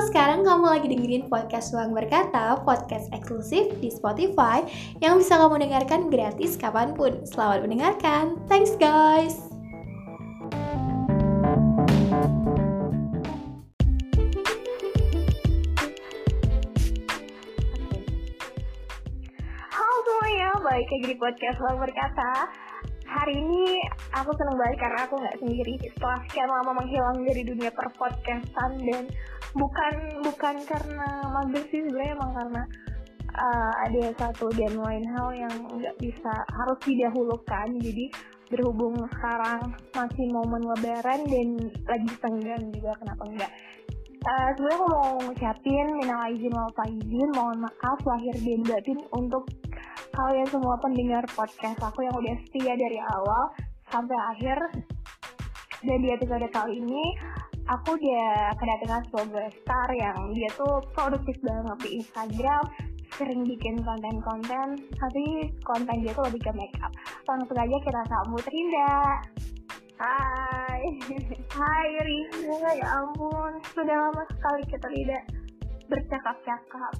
sekarang kamu lagi dengerin podcast Ruang Berkata, podcast eksklusif di Spotify yang bisa kamu dengarkan gratis kapan pun. Selamat mendengarkan. Thanks guys. Halo semuanya, balik lagi di podcast Ruang Berkata. Hari ini aku seneng banget karena aku nggak sendiri. Setelah sekian lama menghilang dari dunia perpodcastan dan bukan bukan karena mager sih sebenarnya emang karena uh, ada satu dan lain hal yang nggak bisa harus didahulukan. Jadi berhubung sekarang masih momen lebaran dan lagi senggang juga kenapa enggak uh, sebenarnya aku mau ngucapin minal izin wal faizin mohon maaf lahir dan batin untuk kalian semua pendengar podcast aku yang udah setia dari awal sampai akhir. Dan di episode kali ini aku udah kedatangan sebuah star yang dia tuh produktif banget di Instagram sering bikin konten-konten. Tapi konten dia tuh lebih ke makeup. Langsung aja kita sambut Rinda Hai Hai Rinda ya ampun sudah lama sekali kita tidak bercakap-cakap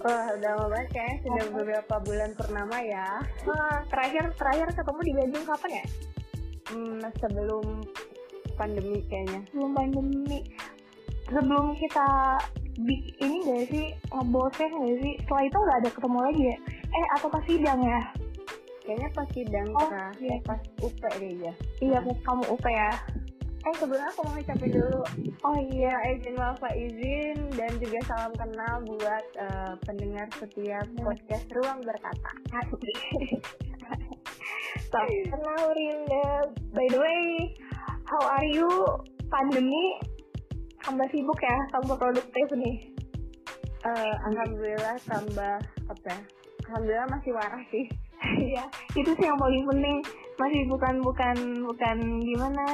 Wah, udah lama banget ya, sudah Oh. beberapa bulan purnama ya. Wah, terakhir terakhir ketemu di Bandung kapan ya? Hmm, sebelum pandemi kayaknya. Sebelum pandemi. Sebelum kita ini gak sih ngebosnya gak sih? Setelah itu nggak ada ketemu lagi ya? Eh atau pas sidang ya? Kayaknya pas sidang Oh, pernah, iya. pas UP deh ya. Iya pas kamu UP ya? Eh, sebelumnya aku mau ngucapin dulu. Oh iya. Ya, izin maaf izin dan juga salam kenal buat eh, pendengar setiap Hmm. podcast Ruang Berkata. So, kenal Rinda. By the way, how are you? Pandemi tambah sibuk ya, tambah produktif nih. Eh, Alhamdulillah tambah apa ya? Alhamdulillah masih waras sih. Iya, itu sih yang paling penting. Masih bukan bukan bukan gimana.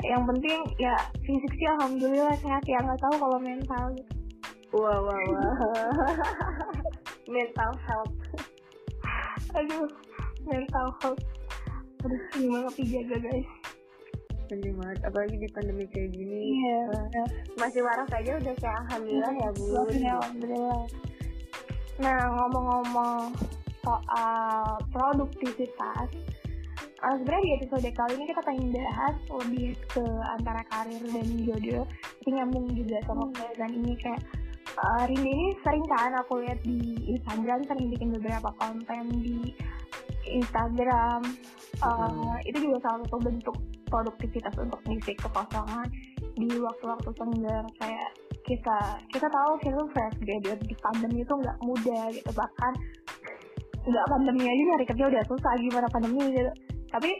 Yang penting ya fisik sih alhamdulillah sehat ya. Nggak tahu kalau mental gitu. Wah, wah, wah. Mental health. Aduh, mental health. Harus gimana dijaga guys. Penting banget, apalagi di pandemi kayak gini. Iya. Eh, masih waras aja udah kayak alhamdulillah ya bu Alhamdulillah, alhamdulillah. Nah, ngomong-ngomong soal produktivitas, uh, sebenarnya di episode kali ini kita pengen bahas lebih ke antara karir dan jodoh, tapi nyambung juga sama kegiatan ini kayak uh, Rinda ini sering kan aku lihat di Instagram sering bikin beberapa konten di Instagram. Uh, itu juga salah satu bentuk produktivitas untuk mengisi kekosongan di waktu-waktu senggang. Kayak kita kita tahu kita fresh graduate di pandemi itu nggak mudah gitu. Bahkan nggak pandemi aja nyari kerja udah susah gimana pandemi gitu. Tapi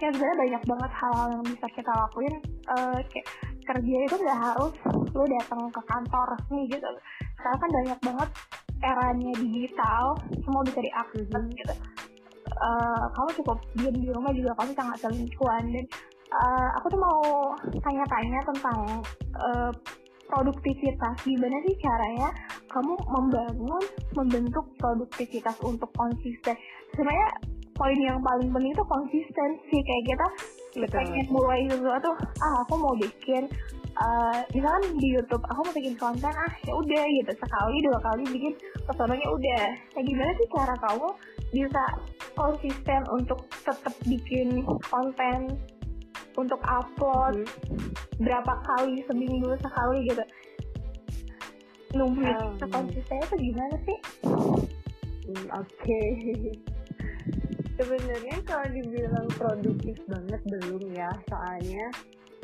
kayak sebenarnya banyak banget hal-hal yang bisa kita lakuin. Eh, kayak kerja itu nggak harus lu datang ke kantor resmi gitu. Sekarang kan banyak banget eranya digital semua bisa diakses Mhm. gitu. Eh, kamu cukup diam di rumah juga kamu sangat selingkuhan. Dan eh, aku tuh mau tanya-tanya tentang eh, produktivitas. Gimana sih caranya kamu membangun membentuk produktivitas untuk konsisten? Sebenarnya poin yang paling penting itu konsistensi kayak kita Betul. pengen mulai sesuatu ah aku mau bikin eh, misalkan di YouTube aku mau bikin konten ah ya udah gitu. Sekali dua kali bikin kesononya udah. Nah gimana sih cara kamu bisa konsisten untuk tetap bikin konten untuk upload Mhm. berapa kali seminggu sekali gitu nungguin Um. konsisten itu gimana sih Hmm, Oke. Sebenarnya kalau dibilang produktif banget belum ya, soalnya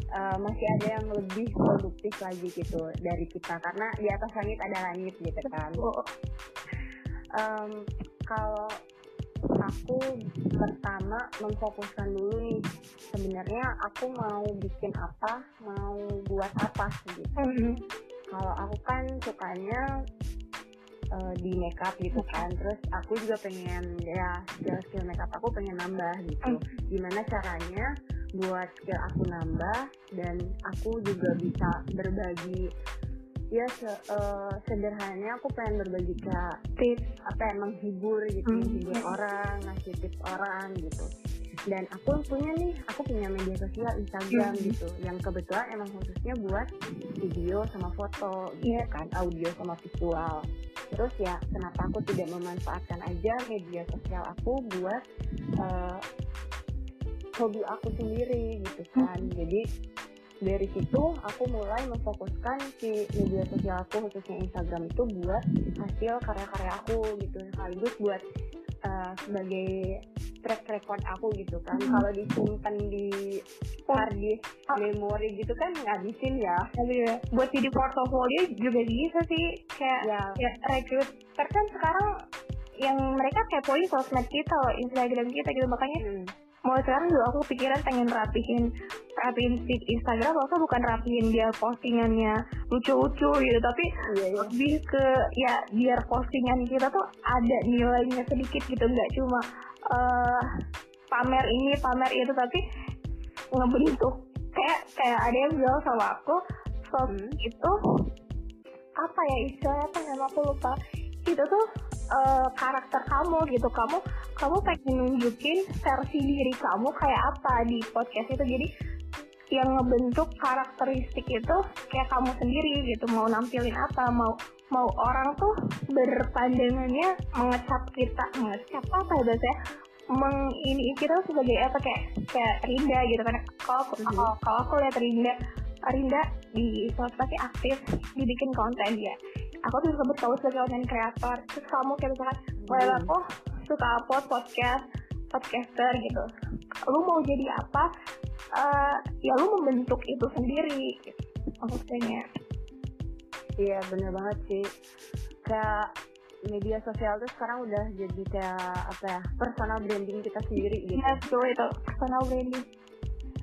eh, masih ada yang lebih produktif lagi gitu dari kita karena di atas langit ada langit gitu kan. Em, kalau aku pertama memfokuskan dulu nih sebenarnya aku mau bikin apa, mau buat apa gitu. hmm, kalau aku kan sukanya eh, di makeup gitu kan terus aku juga pengen ya skill skill makeup aku pengen nambah gitu. Gimana caranya buat skill aku nambah dan aku juga bisa berbagi ya se- eh, sederhananya aku pengen berbagi kayak tips apa ya menghibur gitu Hmm. menghibur orang ngasih tips orang gitu dan aku punya nih aku punya media sosial Instagram Hmm. gitu yang kebetulan emang khususnya buat video sama foto gitu Iya. kan audio sama visual terus ya kenapa aku tidak memanfaatkan aja media sosial aku buat eh, hobi aku sendiri gitu kan jadi dari situ aku mulai memfokuskan si media sosial aku khususnya Instagram itu buat hasil karya-karya aku gitu. Sekaligus buat eh, sebagai track record aku gitu kan. Hmm. kalau disimpan di hard disk Ah. memori gitu kan ngabisin ya. Tapi ya, buat jadi portofolio juga bisa sih. Kayak ya. ya recruiter kan sekarang yang mereka kepoin sosmed kita loh Instagram kita gitu. Makanya hmm, mulai sekarang juga aku pikiran pengen rapihin rapihin feed Instagram bahkan bukan rapihin dia postingannya lucu-lucu gitu tapi iya iya. lebih ke ya biar postingan kita tuh ada nilainya sedikit gitu nggak cuma eh, pamer ini pamer itu tapi ngebentuk. Kayak kayak ada yang bilang sama aku soft Hmm. itu apa ya istilahnya apa nama aku lupa. Itu tuh eh, karakter kamu gitu kamu kamu pengen nunjukin versi diri kamu kayak apa di podcast itu. Jadi yang ngebentuk karakteristik itu kayak kamu sendiri gitu mau nampilin apa mau mau orang tuh berpandangannya mengecap kita mengecap apa ya bahasanya meng ini kita sebagai apa kayak kayak Rinda gitu kan. Kalau Mhm. kalau kalau aku lihat Rinda Rinda di sosmed aktif dibikin konten dia. Aku tuh sebut kamu sebagai konten kreator. Terus kamu kayak misalkan well Hmm. aku suka upload podcast podcaster gitu lu mau jadi apa eh, ya lu membentuk itu sendiri gitu. maksudnya Iya bener banget sih kayak media sosial tuh sekarang udah jadi kayak apa ya personal branding kita sendiri gitu. ya betul itu personal branding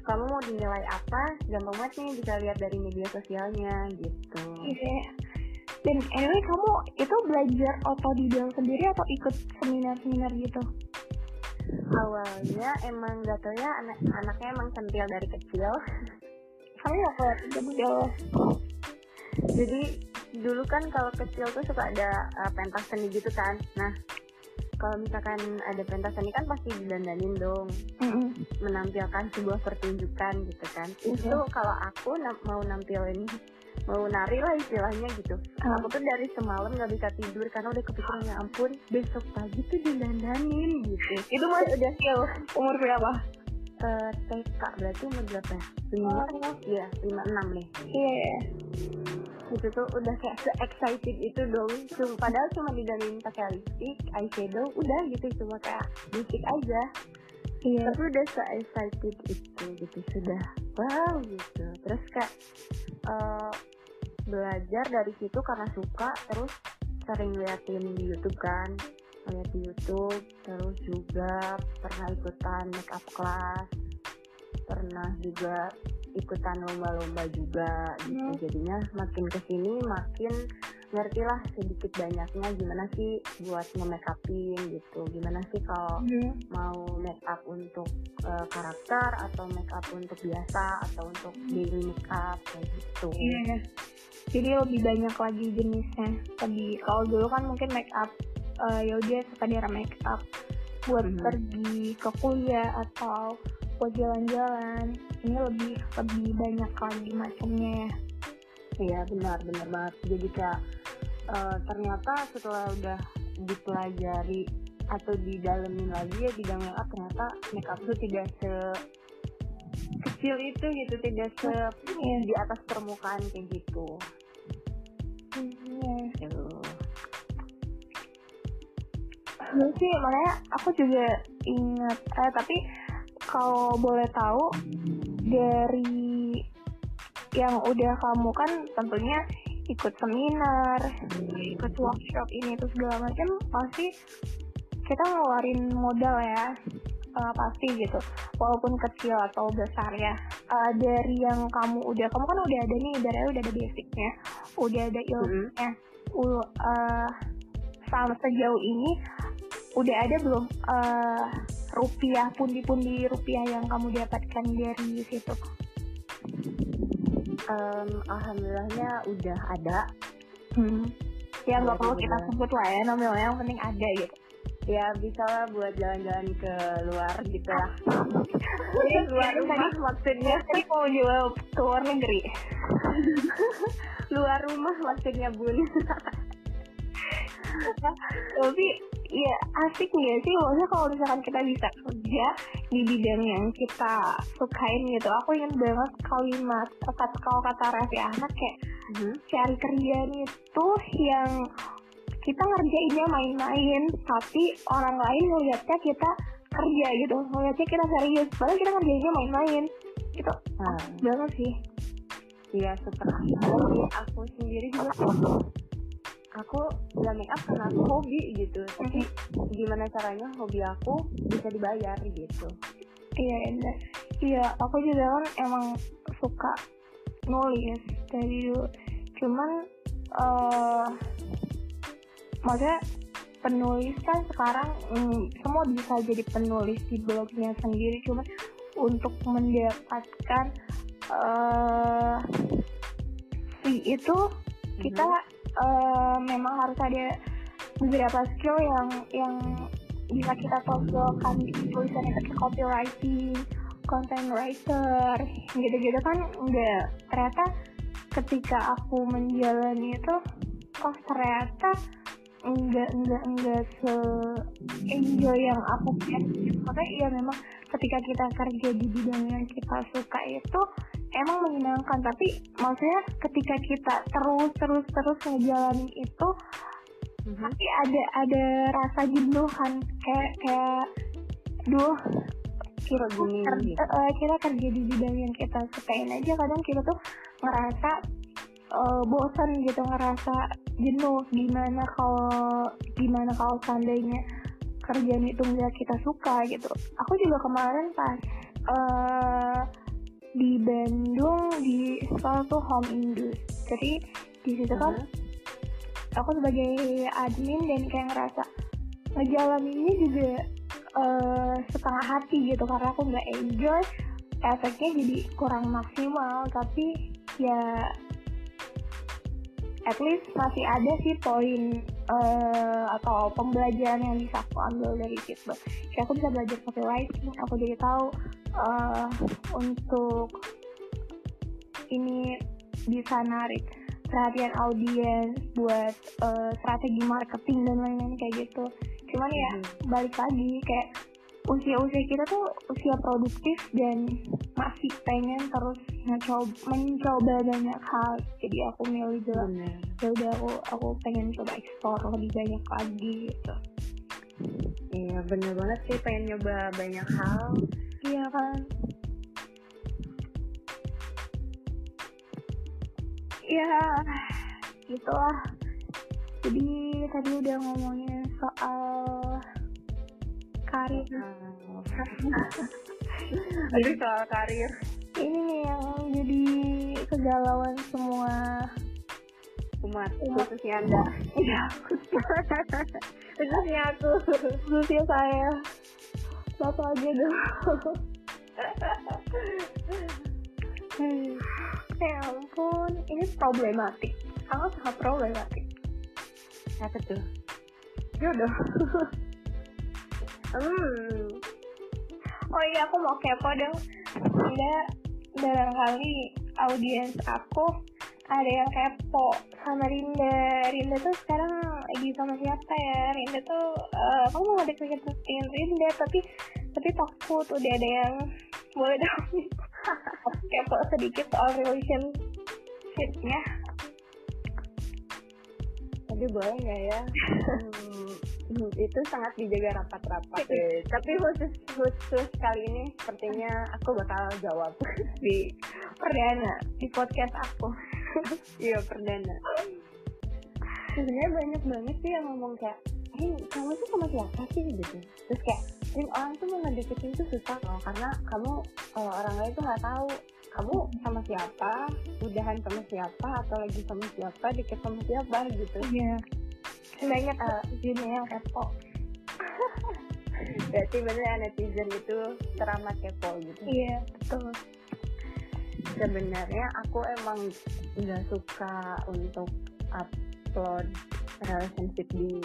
Kamu mau dinilai apa? Gampang banget nih bisa lihat dari media sosialnya gitu. Iya. Dan anyway kamu itu belajar otodidak sendiri atau ikut seminar-seminar gitu? Awalnya emang gak tau ya anak anaknya emang centil dari kecil. Nggak keluar model Jadi dulu kan kalau kecil tuh suka ada uh, pentas seni gitu kan. Nah kalau misalkan ada pentas seni kan pasti didandanin dong. menampilkan sebuah pertunjukan gitu kan Iya. itu kalau aku na- mau nampilin mau nari lah istilahnya gitu. Ah. aku tuh dari semalam nggak bisa tidur karena udah kepikiran ya ampun besok pagi tuh didandanin gitu. Itu masih udah skill umur berapa? Eh, TK berarti umur berapa ya? lima. Oh, iya lima enam nih iya. itu tuh udah kayak se excited itu dong. Cuma, padahal cuma didandanin pakai lipstick eyeshadow udah gitu. Cuma kayak musik aja. Iya. tapi udah se excited itu gitu. Sudah wow gitu. Terus kayak eh, belajar dari situ karena suka terus sering liatin di YouTube kan. Lihat di YouTube terus juga pernah ikutan make up class pernah juga ikutan lomba-lomba juga gitu. Hmm. jadinya makin ke sini makin ngerti lah sedikit banyaknya gimana sih buat nge-make upin gitu gimana sih kalau Hmm. mau make up untuk uh, karakter atau make up untuk biasa atau untuk daily make up kayak gitu. Iya. Jadi lebih banyak lagi jenisnya. Lebih kalau dulu kan mungkin make up eh, ya udah sekadar make up buat Mhm. pergi ke kuliah atau buat jalan-jalan. Ini lebih lebih banyak lagi macamnya ya. Iya benar benar banget. Jadi kayak uh, ternyata setelah udah dipelajari atau didalemin lagi ya bidang make up ternyata make up itu tidak se kecil itu gitu tidak se Iya. di atas permukaan kayak gitu. Iya. Gitu. Iya sih, makanya aku juga ingat, eh tapi kalau boleh tahu dari yang udah kamu kan tentunya ikut seminar, ikut workshop ini itu segala macam pasti kita ngeluarin modal ya eh, pasti gitu. Walaupun kecil atau besar ya. Eh, dari yang kamu udah kamu kan udah ada nih dari udah ada basicnya. Udah ada ilmunya. U- eh, sama sejauh ini udah ada belum eh, rupiah pundi-pundi rupiah yang kamu dapatkan dari situ Em, alhamdulillahnya udah ada. Hmm. ya nggak perlu kita sebut lah ya nominalnya yang penting ada gitu. Ya bisa lah buat jalan-jalan ke luar gitu lah. Jadi luar rumah maksudnya. Tadi mau jawab ke luar negeri. Luar rumah maksudnya bun tapi ya asik nggak sih. Maksudnya kalau misalkan kita bisa kerja di bidang yang kita sukain gitu aku ingin banget kalimat kata kalau kata Raffi Ahmad kayak Mhm. cari kerjaan itu yang kita ngerjainnya main-main tapi orang lain ngeliatnya kita kerja gitu ngeliatnya kita serius padahal kita ngerjainnya main-main. Gitu. Nah, banget sih. Iya hobi aku sendiri juga aku ya make up karena aku hobi gitu tapi gimana caranya hobi aku bisa dibayar gitu Iya, iya. Iya, aku juga kan emang suka nulis dari dulu. Cuman, eh maksudnya penulis kan sekarang mm, semua bisa jadi penulis di blognya sendiri. Cuman untuk mendapatkan eh fee itu kita eh, memang harus ada beberapa skill yang yang bisa kita tonjolkan di tulisan kayak copywriting, content writer, gitu-gitu kan enggak. Ternyata ketika aku menjalani itu oh ternyata enggak enggak enggak se enjoy yang aku pengen makanya iya memang ketika kita kerja di bidang yang kita suka itu emang menyenangkan tapi maksudnya ketika kita terus terus terus ngejalanin itu Mhm. tapi ada ada rasa jenuh kan kayak kayak duh gini, ker- gitu. eh, kita kerja di bidang yang kita sukain aja kadang kita tuh ngerasa eh, bosan gitu ngerasa jenuh gimana kalau gimana kalau seandainya kerjaan itu nggak kita suka gitu aku juga kemarin pas eh di Bandung di salah satu home indus jadi di situ kan Mhm. aku sebagai admin dan kayak ngerasa ngejalaninnya juga eh, setengah hati gitu karena aku nggak enjoy. Efeknya jadi kurang maksimal tapi ya at least masih ada sih poin eh, atau pembelajaran yang bisa aku ambil dari situ. Kayak aku bisa belajar copywriting aku jadi tahu eh, untuk ini bisa narik perhatian audiens buat eh, strategi marketing dan lain-lain kayak gitu. Cuman ya Mhm. balik lagi kayak usia-usia kita tuh usia produktif dan masih pengen terus mencoba, mencoba banyak hal. Jadi aku milih juga ya udah aku aku pengen coba explore lebih banyak lagi gitu Iya bener banget sih pengen nyoba banyak hal. Iya kan? Ya gitulah. Jadi tadi udah ngomongin soal karir. Aduh soal karir. Ini nih yang jadi kegalauan semua umat Umat. khususnya anda. Iya khususnya aku khususnya saya. Satu aja dong. Hmm. ya ampun ini problematik. Sangat sangat problematik. Apa tuh? Jodoh. Hmm. Oh iya aku mau kepo dong. Ada barangkali audiens aku ada yang kepo sama Rinda. Rinda tuh sekarang lagi sama siapa ya? Rinda tuh eh, kamu mau deket-deketin Rinda tapi tapi takut udah ada yang boleh dong. Kepo sedikit soal relationshipnya. Tapi boleh nggak ya? Hmm, hmm, itu sangat dijaga rapat-rapat. Eh, Tapi khusus khusus kali ini sepertinya aku bakal jawab di perdana di podcast aku iya perdana. Sebenarnya banyak banget sih yang ngomong kayak, "Hey, kamu tuh sama siapa sih?" gitu. Terus kayak, "Rin, orang tuh mau ngedeketin tuh susah loh, karena kamu eh, orang lain tuh nggak tahu kamu sama siapa, udahan sama siapa, atau lagi sama siapa, deket sama siapa gitu." iya banyak uh, yang kepo Berarti bener ya netizen itu teramat kepo gitu. iya betul Sebenarnya aku emang nggak suka untuk up upload relationship di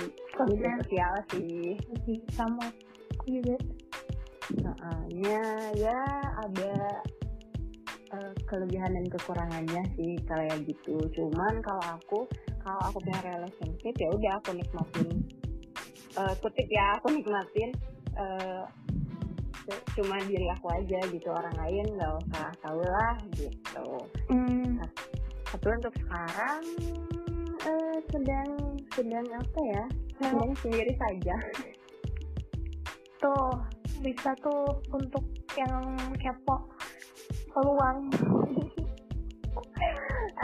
media sosial sih. Sih sama aku juga soalnya ya ada uh, kelebihan dan kekurangannya sih kayak gitu. Cuman kalau aku kalau aku punya relationship ya udah aku nikmatin. Uh, kutip ya aku nikmatin uh, cuma diri aku aja gitu orang lain nggak usah tahu lah gitu. Mm. tapi untuk sekarang uh, sedang sedang apa ya? Sedang sendiri saja. Tuh bisa tuh untuk yang kepo peluang.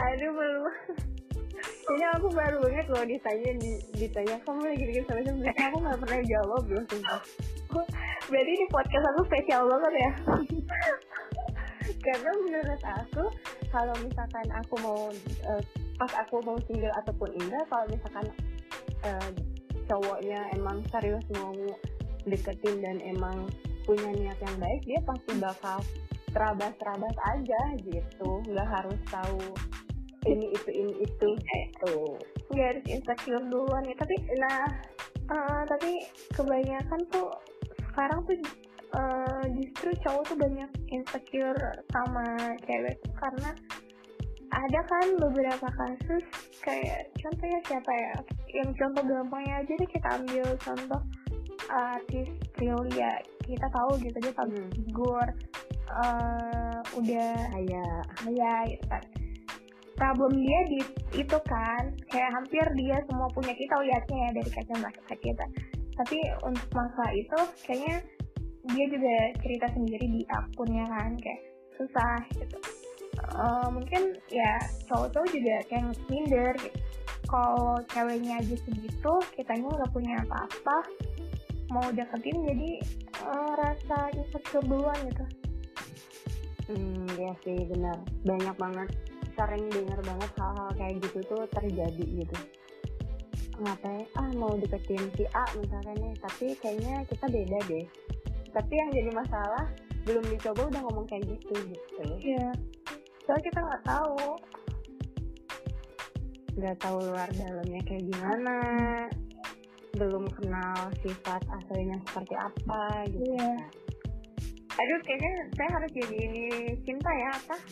Aduh belum ini aku baru banget loh ditanya ditanya kamu lagi dikit sama siapa? Aku nggak pernah jawab loh sumpah berarti ini podcast aku spesial banget ya. Karena menurut aku kalau misalkan aku mau uh, pas aku mau single ataupun enggak kalau misalkan uh, cowoknya emang serius mau deketin dan emang punya niat yang baik dia pasti bakal terabas-terabas aja gitu. Nggak harus tahu ini itu ini itu. Gitu nggak harus insecure duluan ya. Tapi nah uh, tapi kebanyakan tuh sekarang tuh uh, justru cowok tuh banyak insecure sama cewek karena ada kan beberapa kasus kayak contohnya siapa ya? Yang contoh gampangnya aja deh kita ambil contoh artis Priolia kita tahu gitu dia tahu hmm. figur uh, udah kayak ya gitu kan. Problem dia di itu kan kayak hampir dia semua punya kita lihatnya ya dari kacamata kita tapi untuk masa itu kayaknya dia juga cerita sendiri di akunnya kan kayak susah gitu. Uh, mungkin ya cowok-cowok juga kayak minder gitu. Kalau ceweknya aja segitu kitanya nggak punya apa-apa mau deketin jadi uh, rasa insecure duluan gitu. Hmm ya sih benar. Banyak banget sering dengar banget hal-hal kayak gitu tuh terjadi gitu ngapain? Ah mau deketin si A misalkan nih tapi kayaknya kita beda deh. Tapi yang jadi masalah belum dicoba udah ngomong kayak gitu gitu. Iya. Soalnya kita nggak tahu. Nggak tahu luar dalamnya kayak gimana. Belum kenal sifat aslinya seperti apa gitu iya. kan. Aduh kayaknya saya harus jadi ini cinta ya apa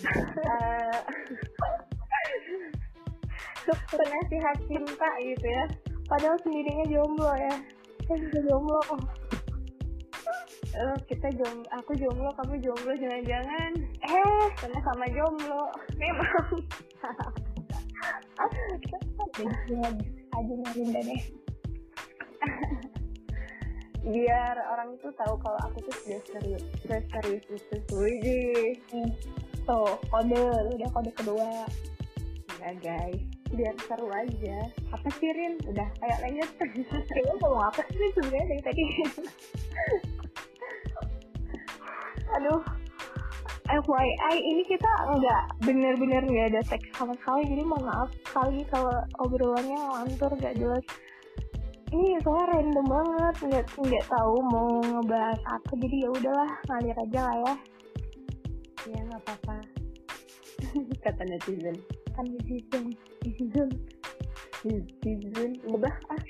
penasihat cinta gitu ya. Padahal sendirinya jomblo ya. Kan juga jomblo. Uh, kita jomblo aku jomblo kamu jomblo jangan-jangan. Eh sama sama jomblo. Memang. Aja Rinda deh. Biar orang itu tahu kalau aku tuh sudah serius sudah serius itu Wih, hmm. tuh kode udah kode kedua. Ya guys biar seru aja. Apa sih Rin? Udah kayak lanjut. Kayaknya ngomong apa sih sebenarnya dari tadi? Aduh. FYI ini kita nggak bener-bener nggak ada teks sama sekali. Jadi mohon maaf kali kalau obrolannya lantur gak jelas. Ini soalnya random banget. Nggak nggak tahu mau ngebahas apa. Jadi ya udahlah ngalir aja lah ya. Ya nggak apa-apa. Kata netizen kan netizen netizen netizen lebah ah.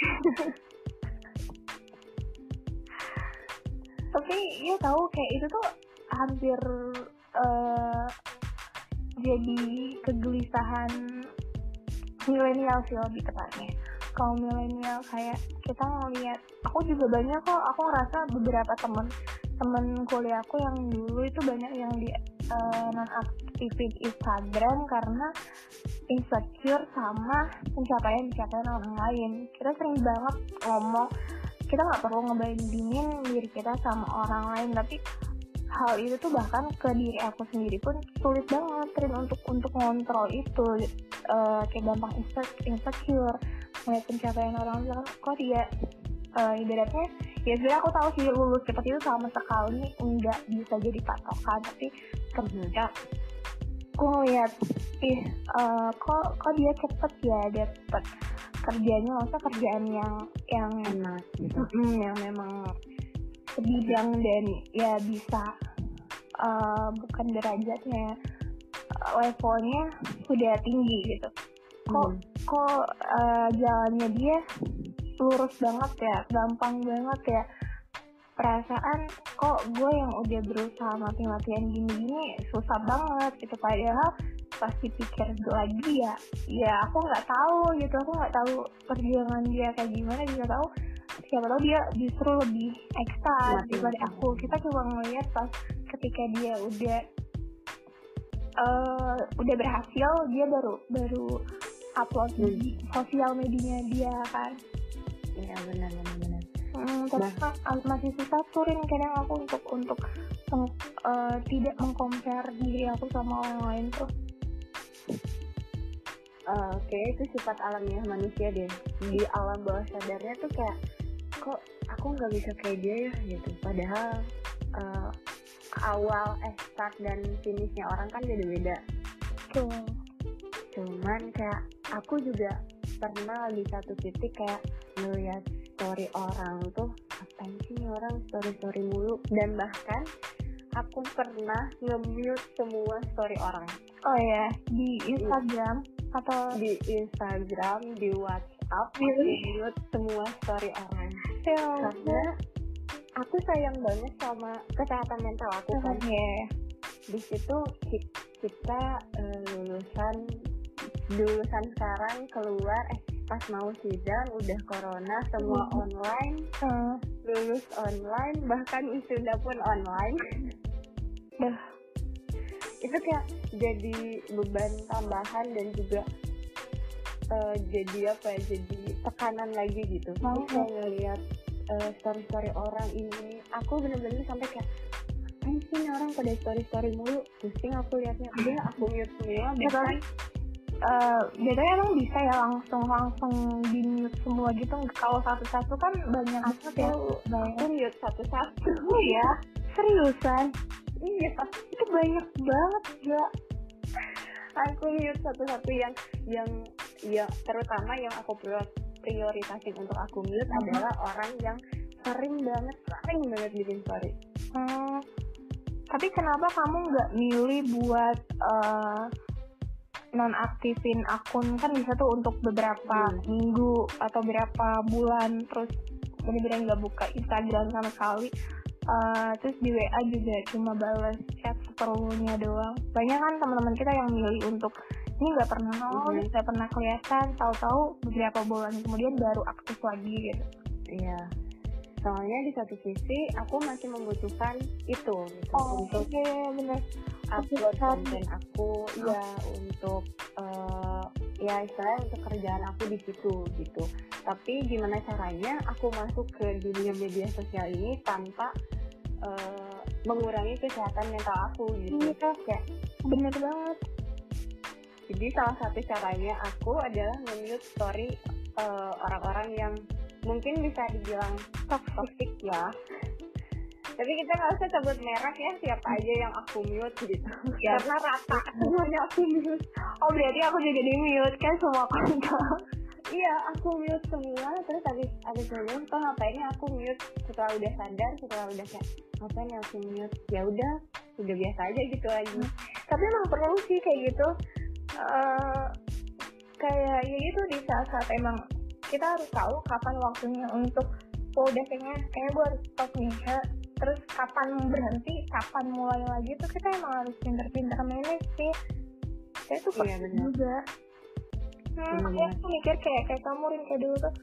Tapi ya tahu kayak itu tuh hampir uh, jadi kegelisahan milenial sih lebih tepatnya. Kaum milenial kayak kita ngeliat aku juga banyak kok aku ngerasa beberapa temen temen kuliahku yang dulu itu banyak yang di uh, non aktifin Instagram karena insecure sama pencapaian pencapaian orang lain. Kita sering banget ngomong kita nggak perlu ngebandingin diri kita sama orang lain tapi hal itu tuh bahkan ke diri aku sendiri pun sulit banget Trin untuk untuk ngontrol itu. Uh, kayak gampang insecure melihat pencapaian orang lain kok dia uh, ibaratnya ya sebenarnya aku tahu sih lulus cepat itu sama sekali nggak bisa jadi patokan tapi ketika aku ngeliat ih uh, kok kok dia cepet ya dapet kerjanya? Masa kerjaan yang yang enak gitu. mm, yang memang sebidang dan ya bisa uh, bukan derajatnya levelnya sudah tinggi gitu. Kok hmm. kok uh, jalannya dia lurus banget ya gampang banget ya perasaan kok gue yang udah berusaha mati-matian gini-gini susah banget gitu. Padahal pasti pikir lagi ya ya aku nggak tahu gitu. Aku nggak tahu perjuangan dia kayak gimana juga tahu siapa tahu dia justru lebih ekstra daripada aku. Kita cuma ngeliat pas ketika dia udah uh, udah berhasil dia baru baru upload hmm. di sosial medianya dia kan. Iya benar benar hmm, tapi nah. masih susah turin kadang aku untuk untuk uh, tidak mengcompare diri aku sama orang lain tuh. Uh, oke okay, itu sifat alamiah manusia deh. Di alam bawah sadarnya tuh kayak kok aku nggak bisa kayak dia ya gitu. Padahal uh, awal eh start dan finishnya orang kan beda-beda. Tuh. cuman kayak aku juga pernah di satu titik kayak ngeliat story orang tuh apa sih orang? Story story mulu. Dan bahkan aku pernah nge-mute semua story orang. Oh ya di Instagram atau di Instagram di WhatsApp really? aku mute semua story orang. Ya, karena aku sayang banget sama kesehatan mental aku kan. Yeah. di situ kita uh, lulusan lulusan sekarang keluar eh pas mau sidang udah corona semua hmm. online uh. lulus online bahkan wisuda pun online itu kayak jadi beban tambahan dan juga uh, jadi apa ya jadi tekanan lagi gitu mau oh. ngeliat uh, story story orang ini aku bener-bener sampai kayak sih orang pada story story mulu pusing aku liatnya udah aku mute semua bahkan uh, bedanya emang bisa ya langsung langsung di mute semua gitu kalau satu-satu kan banyak banget ya banyak. aku mute satu-satu ya seriusan iya itu banyak banget ya aku mute satu-satu yang yang ya terutama yang aku prioritasin untuk aku mute hmm. adalah orang yang sering banget sering banget bikin story hmm. tapi kenapa kamu nggak milih buat uh, nonaktifin akun kan bisa tuh untuk beberapa hmm. minggu atau beberapa bulan terus bener-bener nggak buka Instagram sama sekali uh, terus di WA juga cuma balas chat seperlunya doang banyak kan teman-teman kita yang milih untuk ini nggak pernah nol nggak hmm. pernah kelihatan tahu-tahu beberapa bulan kemudian baru aktif lagi gitu iya soalnya di satu sisi aku masih membutuhkan itu gitu, oh, untuk okay, bener. Upload konten aku ya untuk uh, ya istilahnya untuk kerjaan aku di situ gitu. Tapi gimana caranya aku masuk ke dunia media sosial ini tanpa uh, mengurangi kesehatan mental aku gitu. Iya kayak bener banget. Jadi salah satu caranya aku adalah mute story uh, orang-orang yang mungkin bisa dibilang toxic ya. Tapi kita nggak usah sebut merek ya siapa aja yang aku mute gitu. Ya. karena rata semuanya aku mute. Oh berarti aku juga di mute kan semua kontak iya aku mute semua. Terus habis habis ngomong kok ngapainnya aku mute? Setelah udah sadar setelah udah kayak ngapain ya aku mute? Ya udah udah biasa aja gitu lagi. Hmm. tapi emang perlu sih kayak gitu. Uh, kayak ya gitu di saat-saat emang kita harus tahu kapan waktunya untuk oh udah kayaknya kayaknya gue harus stop nih ya. terus kapan berhenti kapan mulai lagi tuh kita emang harus pinter-pinter manage sih. Saya tuh iya, juga. Hmm, makanya aku mikir kayak kayak kamu rin kayak dulu tuh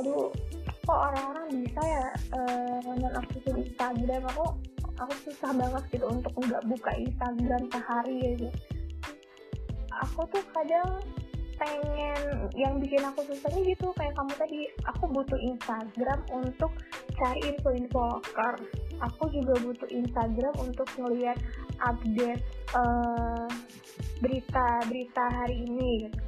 aduh kok orang-orang bisa ya uh, nonaktifin Instagram? Aku aku susah banget gitu untuk nggak buka Instagram sehari gitu. Aku tuh kadang pengen yang bikin aku susahnya gitu kayak kamu tadi aku butuh Instagram untuk cari info-info loker aku juga butuh Instagram untuk ngeliat update uh, berita-berita hari ini gitu.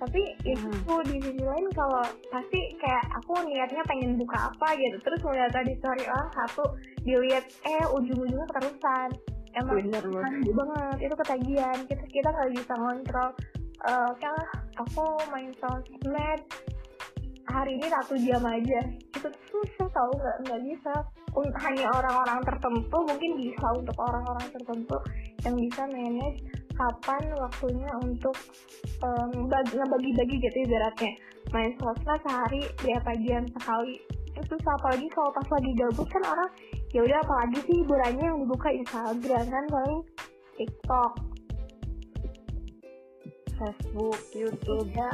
tapi hmm. itu di sisi lain kalau pasti kayak aku niatnya pengen buka apa gitu terus ngeliat tadi story orang satu dilihat eh ujung-ujungnya keterusan emang Bener banget itu ketagihan kita kita nggak bisa ngontrol uh, aku main sosmed hari ini satu jam aja. Itu susah tau nggak nggak bisa. Hanya orang-orang tertentu mungkin bisa untuk orang-orang tertentu yang bisa manage kapan waktunya untuk um, ngebagi-bagi gitu ibaratnya. Main sosmed sehari berapa jam sekali. Itu apalagi kalau pas lagi gabut kan orang ya udah apalagi sih hiburannya yang dibuka Instagram kan paling TikTok Facebook YouTube. Ya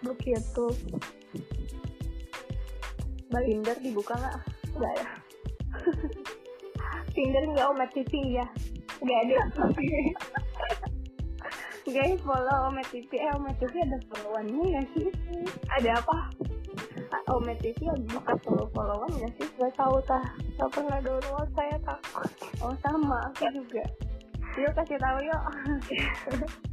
Facebook YouTube. Tinder dibuka nggak? Nggak ya? Tinder nggak Omet TV ya? Nggak ada. Guys follow Omet TV eh Omet TV ada followannya nggak sih? Ada apa? Omet TV ada buka follow followan nggak sih? Nggak tahu tah. Nggak pernah download saya takut. Oh sama. Aku juga. Yuk kasih tahu yuk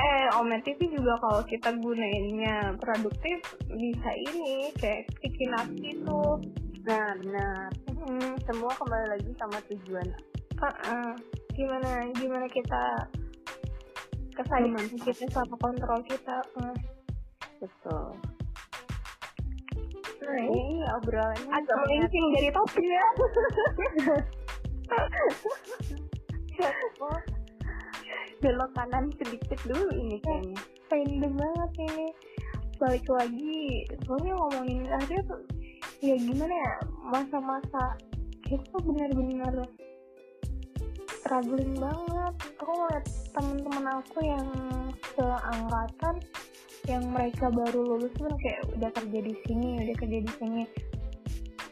eh Omet TV juga kalau kita gunainnya produktif bisa ini kayak bikin api tuh nah benar. Hmm. semua kembali lagi sama tujuan. Uh -uh. gimana gimana kita kesadaran kita sama kontrol kita? Uh. betul. Nah, ini obrolannya agak melenceng dari topik ya belok kanan sedikit dulu ini kayaknya. Random banget ini balik lagi soalnya ngomongin akhirnya tuh ya gimana ya masa-masa kita benar-benar struggling banget. Aku ngeliat temen-temen aku yang seangkatan yang mereka baru lulus pun kayak udah kerja di sini udah kerja di sini.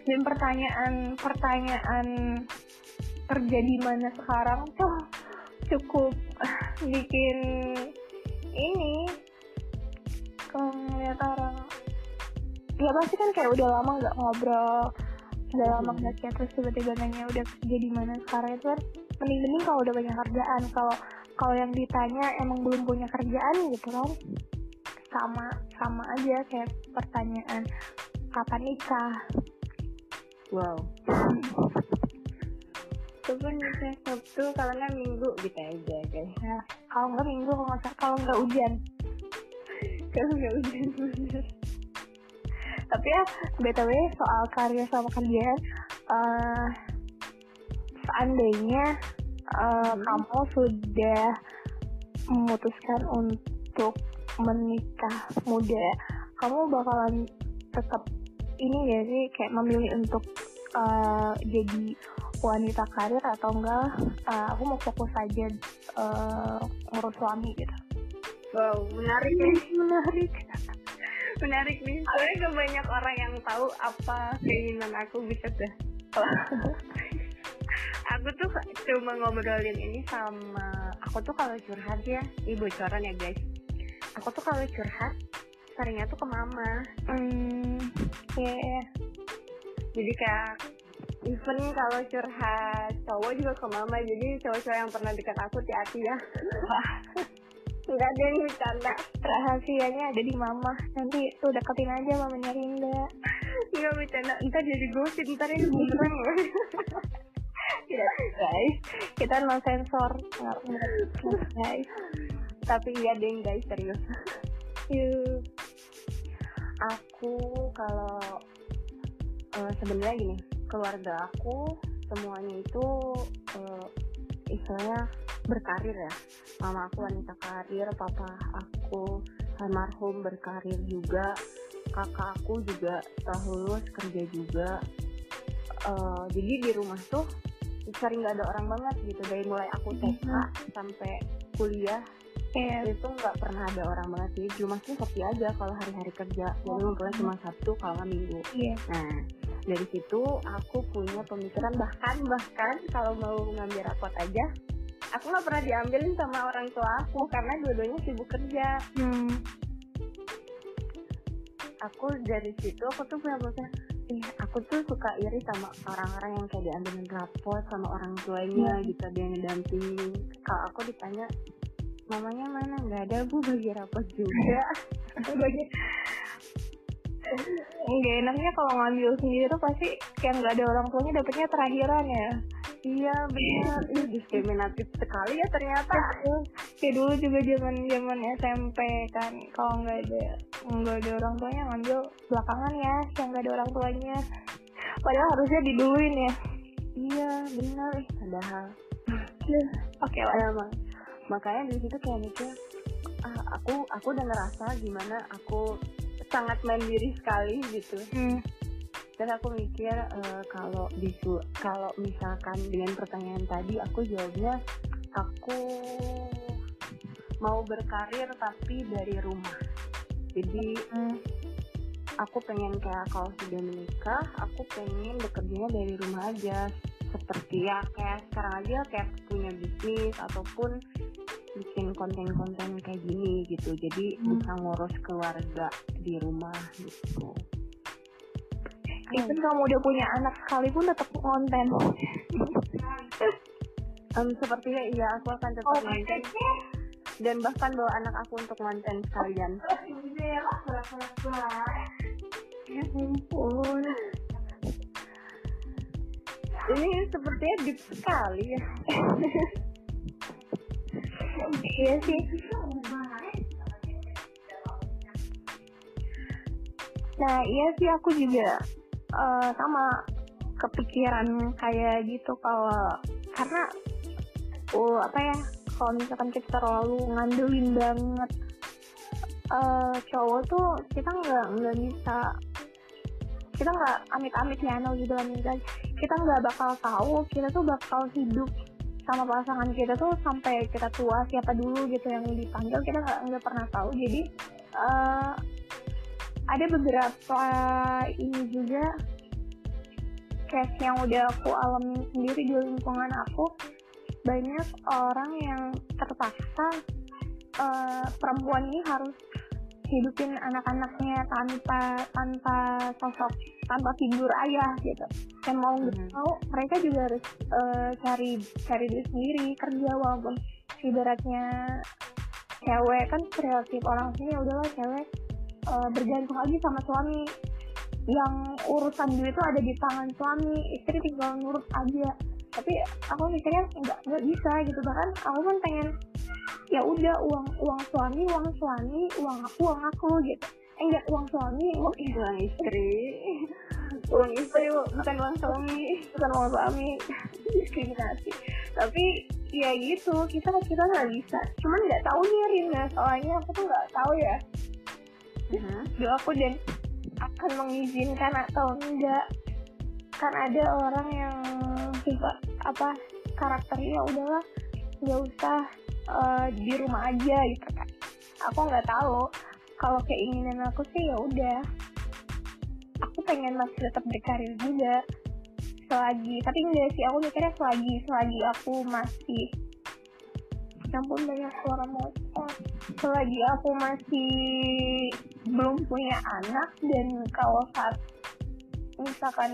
Dan pertanyaan pertanyaan kerja di mana sekarang tuh cukup bikin ini kalau ngeliat orang ya pasti kan kayak udah lama nggak ngobrol udah lama nggak chat terus tiba-tiba nanya udah kerja di mana sekarang itu kan mending-mending kalau udah banyak kerjaan kalau kalau yang ditanya emang belum punya kerjaan gitu kan sama sama aja kayak pertanyaan kapan nikah? Wow itu pun bisa sabtu kalau nggak minggu gitu aja guys ya kalau nggak minggu kalau nggak kalau nggak hujan. Kalau nggak hujan bener. Tapi ya btw soal karya sama kerjaan uh, seandainya uh, hmm. kamu sudah memutuskan untuk menikah muda kamu bakalan tetap ini ya sih? Kayak memilih untuk uh, jadi wanita karir atau enggak uh, aku mau fokus aja uh, ngurus suami gitu. Wow menarik nih menarik. Menarik nih. Soalnya gak banyak orang yang tahu apa keinginan aku bisa deh aku tuh cuma ngobrolin ini sama aku tuh kalau curhat ya ibu bocoran ya guys. Aku tuh kalau curhat seringnya tuh ke mama. Hmm ya yeah, yeah. jadi kayak even kalau curhat cowok juga ke mama jadi cowok-cowok yang pernah dekat aku hati-hati ya. Nggak ada yang bercanda. Rahasianya ada di mama. Nanti tuh deketin aja mamanya Rinda nggak bercanda. Ntar jadi gosip ntar ini bumerang ya guys. Kita no sensor. Guys. Tapi iya deh guys serius. Yuk aku kalau uh, sebenarnya gini keluarga aku semuanya itu uh, istilahnya berkarir ya mama aku wanita karir papa aku almarhum berkarir juga kakak aku juga setelah lulus kerja juga uh, jadi di rumah tuh sering nggak ada orang banget gitu dari mulai aku TK mm-hmm. sampai kuliah yeah. itu nggak pernah ada orang banget sih cuma sih sepi aja kalau hari-hari kerja jadi oh. ngumpulnya cuma sabtu kalau minggu yeah. nah dari situ aku punya pemikiran bahkan bahkan kalau mau ngambil rapot aja aku nggak pernah diambilin sama orang tua aku karena dua-duanya sibuk kerja hmm. aku dari situ aku tuh punya pemikiran ih aku tuh suka iri sama orang-orang yang kayak diambilin rapot sama orang tuanya hmm. gitu dia ngedampingin kalau aku ditanya mamanya mana nggak ada bu bagi rapot juga bagi nggak enaknya kalau ngambil sendiri tuh pasti yang nggak ada orang tuanya dapetnya terakhiran ya. Iya benar. Ini diskriminatif sekali ya ternyata. Kayak dulu juga zaman zaman SMP kan kalau nggak ada nggak ada orang tuanya ngambil belakangan ya yang nggak ada orang tuanya. Padahal harusnya diduluin ya. Iya benar. Padahal. Oke okay, lah emang makanya di situ kayak mikir ah, aku aku udah ngerasa gimana aku sangat mandiri sekali gitu hmm. dan aku mikir uh, kalau bisu kalau misalkan dengan pertanyaan tadi aku jawabnya aku mau berkarir tapi dari rumah jadi Hmm. aku pengen kayak kalau sudah menikah aku pengen bekerjanya dari rumah aja seperti ya kayak sekarang aja kayak punya bisnis ataupun bikin konten-konten kayak gini gitu. Jadi Hmm. bisa ngurus keluarga di rumah gitu. Even kamu udah punya anak sekalipun tetap konten. Em, sepertinya iya aku akan tetap Oh, konten dan bahkan bawa anak aku untuk konten sekalian. Ya ampun. Ini sepertinya deep sekali ya Iya sih. Nah iya sih aku juga eh, sama kepikiran kayak gitu kalau karena oh apa ya kalau misalkan kita terlalu ngandelin banget eh, cowok tuh kita nggak nggak bisa kita nggak amit-amit ya no gitu kita nggak bakal tahu kita tuh bakal hidup sama pasangan kita tuh sampai kita tua siapa dulu gitu yang dipanggil kita nggak pernah tahu. Jadi eh, ada beberapa ini juga case yang udah aku alami sendiri di lingkungan aku. Banyak orang yang terpaksa eh, perempuan ini harus hidupin anak-anaknya tanpa tanpa sosok tanpa figur ayah gitu. Dan mau nggak Mhm. mau mereka juga harus eh, cari cari duit sendiri kerja walaupun ibaratnya cewek kan stereotip orang sini ya udahlah cewek eh, bergantung lagi sama suami. Yang urusan duit itu ada di tangan suami istri tinggal nurut aja. Tapi aku mikirnya nggak nggak bisa gitu. Bahkan aku kan pengen ya udah uang uang suami uang suami uang aku uang aku gitu. Eh enggak uang suami uang istri uang istri. Uang istri bukan uang suami bukan uang suami. Diskriminasi. Tapi ya gitu kita kita nggak bisa. Cuman nggak tahu nih Rina soalnya aku tuh nggak tahu ya. Mhm. doa aku dan akan mengizinkan atau enggak. Kan ada orang yang suka apa karakternya "Ya udahlah nggak usah eh, di rumah aja gitu kan aku nggak tahu. Kalau keinginan aku sih ya udah. Aku pengen masih tetap berkarir juga. Selagi tapi enggak sih aku mikirnya selagi selagi aku masih Ya ampun banyak suara motor selagi aku masih belum punya anak dan kalau saat misalkan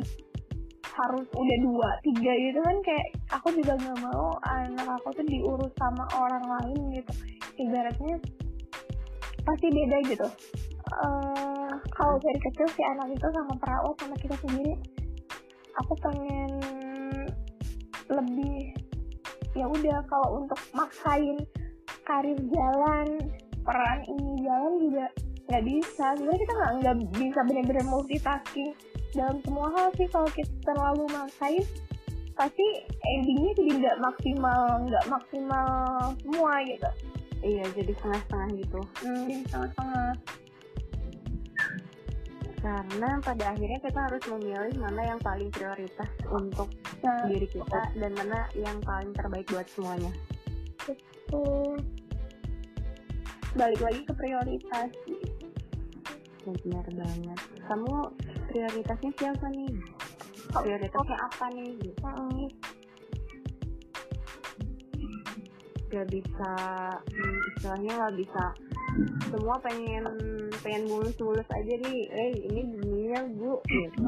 harus udah dua tiga gitu kan kayak aku juga nggak mau anak aku tuh diurus sama orang lain gitu. Ibaratnya pasti beda gitu. Eh, kalau dari kecil si anak itu sama perawat sama kita sendiri aku pengen lebih ya udah kalau untuk maksain karir jalan peran ini jalan juga nggak bisa. Sebenarnya kita nggak bisa benar-benar multitasking dalam semua hal sih kalau kita terlalu maksain pasti endingnya jadi nggak maksimal nggak maksimal semua gitu. Iya jadi setengah-setengah gitu. Hmm, jadi setengah-setengah. Karena pada akhirnya kita harus memilih mana yang paling prioritas untuk nah. diri kita dan mana yang paling terbaik buat semuanya. Itu balik lagi ke prioritas. Benar banget. Kamu prioritasnya siapa nih? Prioritasnya apa nih? Gitu. Mm, gak bisa hmm, istilahnya nggak bisa. Semua pengen pengen mulus-mulus aja nih. Eh ini dunia bu. Gitu.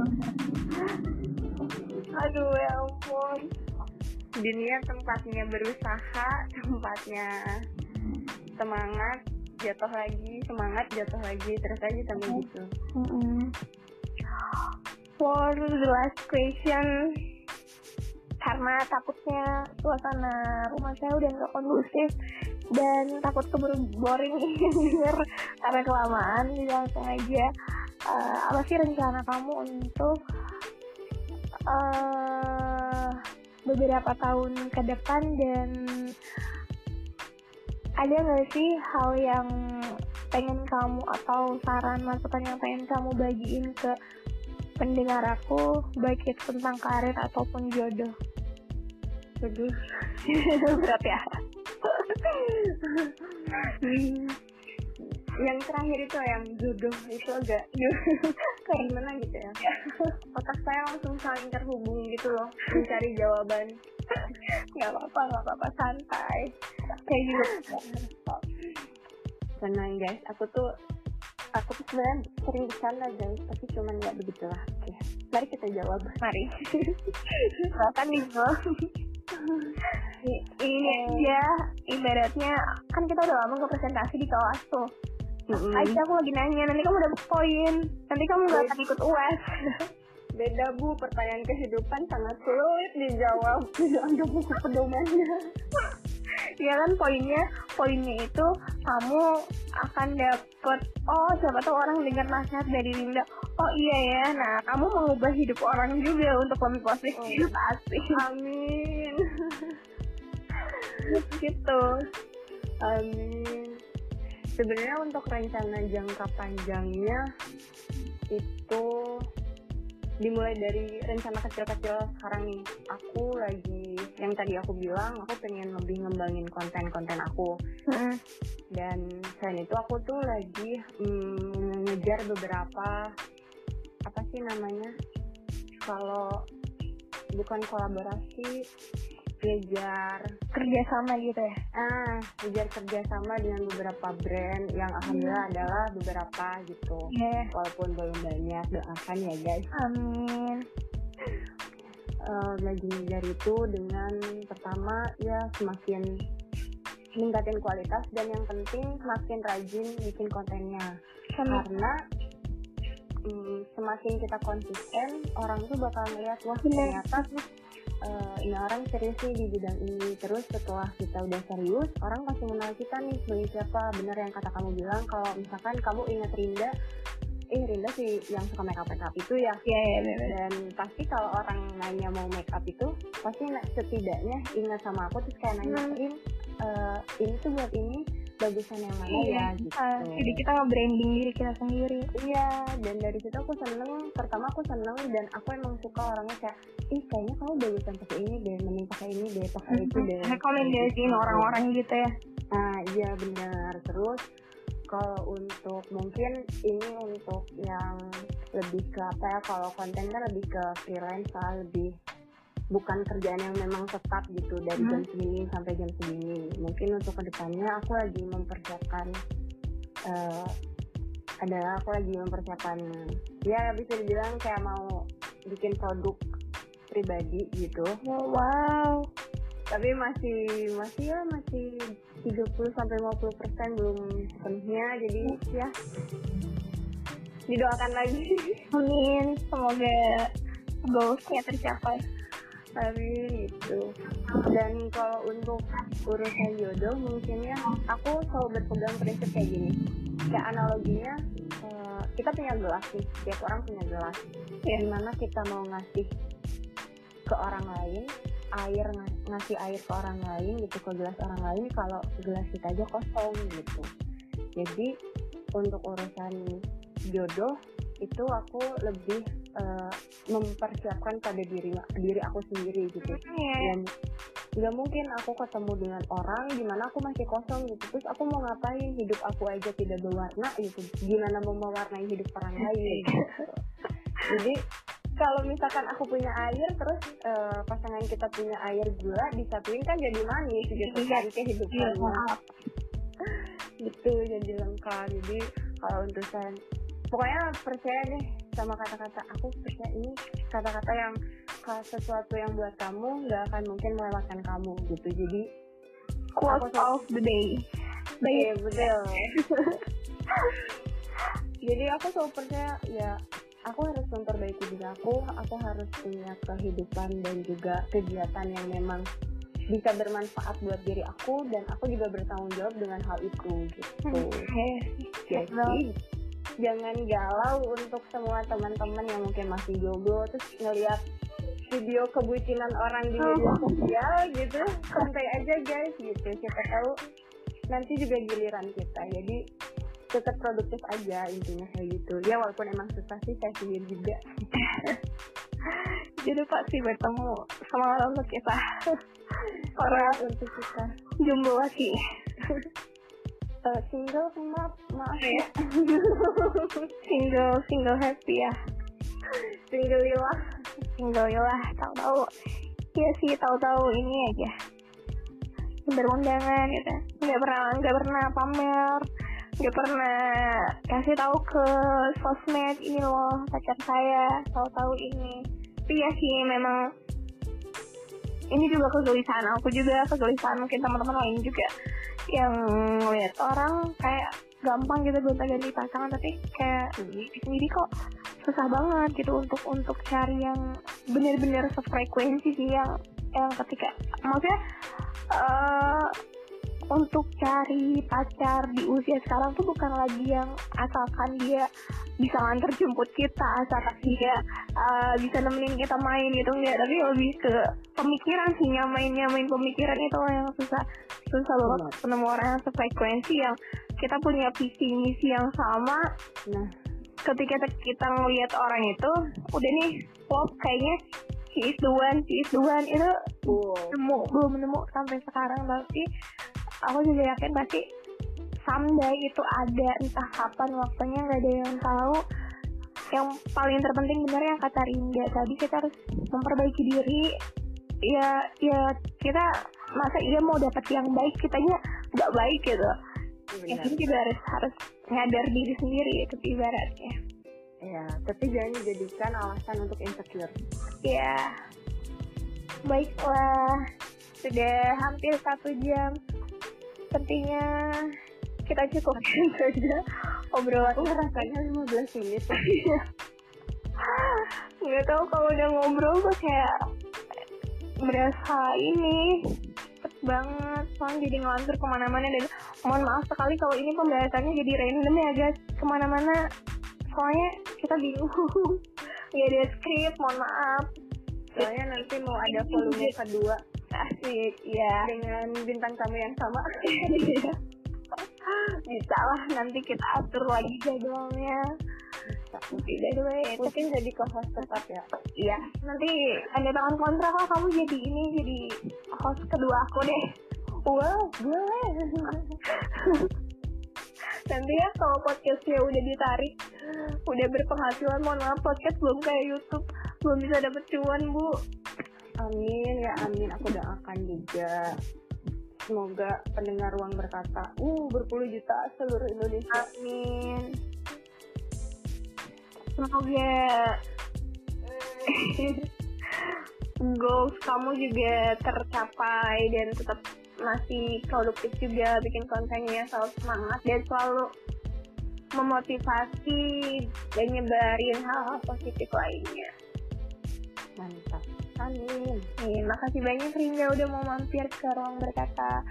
aduh ya ampun. Dunia tempatnya berusaha tempatnya semangat jatuh lagi semangat jatuh lagi terus aja sampai gitu. Mm-mm. For the last question, karena takutnya suasana rumah saya udah nggak kondusif dan takut keburu boring denger karena kelamaan, jadi langsung aja. Eh, apa sih rencana kamu untuk eh beberapa tahun ke depan dan ada nggak sih hal yang pengen kamu atau saran masukan yang pengen kamu bagiin ke pendengar aku baik itu tentang karir ataupun jodoh. Sedih. berat ya. Yang terakhir itu yang jodoh itu agak kayak gimana gitu ya. Otak saya langsung saling terhubung gitu loh mencari jawaban. Nggak apa-apa nggak apa-apa santai. Kayak gitu. Tenang guys. Aku tuh aku tuh sebenarnya sering bercanda guys tapi cuman nggak begitu lah. Oke mari kita jawab. Mari. Silakan nih ini ya ibaratnya kan kita udah lama nggak presentasi di kelas tuh. Mm-mm. aja aku lagi nanya nanti kamu dapet poin. Nanti kamu nggak akan ikut uas beda bu. Pertanyaan kehidupan sangat sulit dijawab. Tidak ada buku pedomannya ya kan poinnya poinnya itu kamu akan dapet oh siapa tahu orang dengar nasihat dari Linda. Oh iya ya nah kamu mengubah hidup orang juga untuk lebih positif. Oh. pasti. Amin. Gitu. Amin. Sebenarnya untuk rencana jangka panjangnya itu dimulai dari rencana kecil-kecil sekarang nih aku lagi yang tadi aku bilang aku pengen lebih ngembangin konten-konten aku Mm. dan selain itu aku tuh lagi mm, ngejar beberapa apa sih namanya kalau bukan kolaborasi ngejar. Kerja sama gitu ya? Ah ngejar kerjasama dengan beberapa brand yang alhamdulillah adalah beberapa gitu. Iya. walaupun belum banyak doakan ya guys. Amin. Eh, lagi ngejar itu dengan pertama ya semakin meningkatin kualitas dan yang penting semakin rajin bikin kontennya. Amin karena mm, semakin kita konsisten orang tuh bakal ngeliat wah ternyata eh, ini orang serius nih di bidang ini. Terus setelah kita udah serius orang pasti mengenal kita nih sebagai siapa. Bener yang kata kamu bilang kalau misalkan kamu ingat Rinda eh Rinda sih yang suka make up make up itu ya. Ya ya bener. Dan pasti kalau orang nanya mau make up itu pasti setidaknya ingat sama aku terus kayak nanya Hmm. Eh, ini tuh buat ini bagusan yang mana Iya. ya gitu Ah, jadi kita nge-branding diri kita sendiri Iya, dan dari situ aku seneng. Pertama aku seneng dan aku emang suka orangnya kayak, ih kayaknya kamu bagusan pakai ini deh, mending pakai ini deh, pakai itu deh. rekomendasiin Gitu. orang-orang gitu ya Nah, iya benar. Terus kalau untuk mungkin ini untuk yang lebih ke apa ya? Kalau konten kan lebih ke freelance lah, lebih bukan kerjaan yang memang tetap gitu dari Hmm. jam segini sampai jam segini. Mungkin untuk ke depannya aku lagi mempersiapkan eh, adalah aku lagi mempersiapkan ya bisa dibilang kayak mau bikin produk pribadi gitu. Wow. Tapi masih masih ya masih 30 sampai 50 persen belum sepenuhnya jadi ya didoakan lagi. Amin. Semoga goalsnya tercapai Amin itu. Dan kalau untuk urusan jodoh mungkin ya aku selalu berpegang prinsip kayak gini. Kayak analoginya eh, kita punya gelas nih tiap orang punya gelas. Ya. di mana kita mau ngasih ke orang lain air ng- ngasih air ke orang lain gitu ke gelas orang lain kalau gelas kita aja kosong gitu. Jadi untuk urusan jodoh itu aku lebih eh, mempersiapkan pada diri diri aku sendiri gitu. Iya. dan nggak mungkin aku ketemu dengan orang di mana aku masih kosong gitu. Terus aku mau ngapain? Hidup aku aja tidak berwarna gitu. Gimana mau mewarnai hidup orang lain gitu. jadi kalau misalkan aku punya air terus eh, pasangan kita punya air gula disatuin kan jadi manis gitu. Kan kehidupannya Iya. gitu jadi lengkap. Jadi kalau untuk saya pokoknya percaya deh sama kata-kata aku percaya ini kata-kata yang ka- sesuatu yang buat kamu nggak akan mungkin melewatkan kamu gitu. Jadi quote Aku- of the day. Iya betul. Jadi aku selalu percaya ya aku harus memperbaiki diri aku aku harus punya kehidupan dan juga kegiatan yang memang bisa bermanfaat buat diri aku dan aku juga bertanggung jawab dengan hal itu gitu. Oke. jadi jangan galau untuk semua teman-teman yang mungkin masih jomblo terus ngelihat video kebucinan orang di media sosial gitu. Santai aja guys gitu. Siapa tahu nanti juga giliran kita. Jadi tetap produktif aja intinya kayak gitu. Ya walaupun emang susah sih saya sendiri juga. Jadi pasti bertemu sama orang untuk kita. Orang untuk kita. Jomblo lagi uh, single maaf maaf ya. Single single happy ya. Single ilah single ilah tahu-tahu. Ya sih tahu-tahu ini aja. Berundangan gitu. Nggak pernah nggak pernah pamer. Nggak pernah kasih tahu ke sosmed ini loh pacar saya tahu-tahu ini. Tapi ya sih memang ini juga kegelisahan aku juga kegelisahan mungkin teman-teman lain juga yang lihat orang kayak gampang gitu gonta ganti pasangan tapi kayak sendiri kok susah banget gitu untuk untuk cari yang benar-benar sefrekuensi sih yang yang ketika maksudnya uh, untuk cari pacar di usia sekarang tuh bukan lagi yang asalkan dia bisa nganter jemput kita asalkan dia uh, bisa nemenin kita main gitu enggak. Tapi lebih ke pemikiran sih nyamain nyamain pemikiran itu yang susah susah banget ketemu orang yang sefrekuensi yang kita punya visi misi yang sama. Nah. Ketika kita ngelihat orang itu udah nih pop kayaknya si is the one si is the one itu wow. nemu belum nemu sampai sekarang. Tapi aku juga yakin pasti someday itu ada entah kapan waktunya nggak ada yang tahu. Yang paling terpenting benar yang kata Rinda tadi kita harus memperbaiki diri. Ya ya kita masa iya mau dapat yang baik kitanya nggak baik gitu. Ya kita juga harus harus nyadar diri sendiri itu ibaratnya. Ya tapi jangan dijadikan alasan untuk insecure. Ya baiklah sudah hampir satu jam. Sepertinya kita cukupkan saja obrolan. Oh, rasanya 15 menit. Nggak tahu kalau udah ngobrol tuh kayak berasa ini cepet banget. Soalnya jadi ngelantur ke mana-mana dan mohon maaf sekali kalau ini pembahasannya jadi random ya guys. Ke mana-mana soalnya kita bingung. Ya ada skrip mohon maaf. Soalnya nanti mau ada volume kedua asik ya dengan bintang tamu yang sama. Iya. bisa lah nanti kita atur lagi jadwalnya. Tidak dulu mungkin jadi co-host tetap ya. Iya. Nanti ada tangan kontrak lah kamu jadi ini jadi host kedua aku deh. Wow boleh. Nanti ya kalau podcastnya udah ditarik udah berpenghasilan mohon maaf podcast belum kayak YouTube. Belum bisa dapet cuan bu amin ya amin. Aku doakan juga. Semoga pendengar ruang berkata uh berpuluh juta seluruh Indonesia. Amin. Semoga goals kamu juga tercapai dan tetap masih produktif juga bikin kontennya selalu semangat dan selalu memotivasi dan nyebarin hal-hal positif lainnya. Mantap amin. Nih makasih banyak Rinda. Udah mau mampir ke ruang berkata.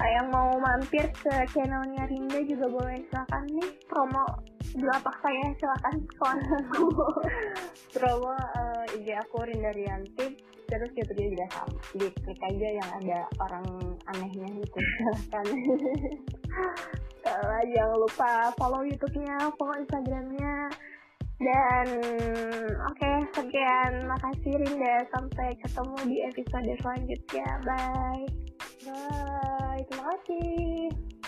Yang mau mampir ke channelnya Rinda juga boleh. Silakan nih promo lapak saya. Silakan promo uh, IG aku Rinda Rianti. Terus YouTube juga sama. Diklik aja yang ada orang anehnya itu silakan. Kalau jangan lupa follow YouTube-nya follow Instagramnya dan oke okay, sekian. Makasih Rinda. Sampai ketemu di episode selanjutnya. Bye. Bye. Terima kasih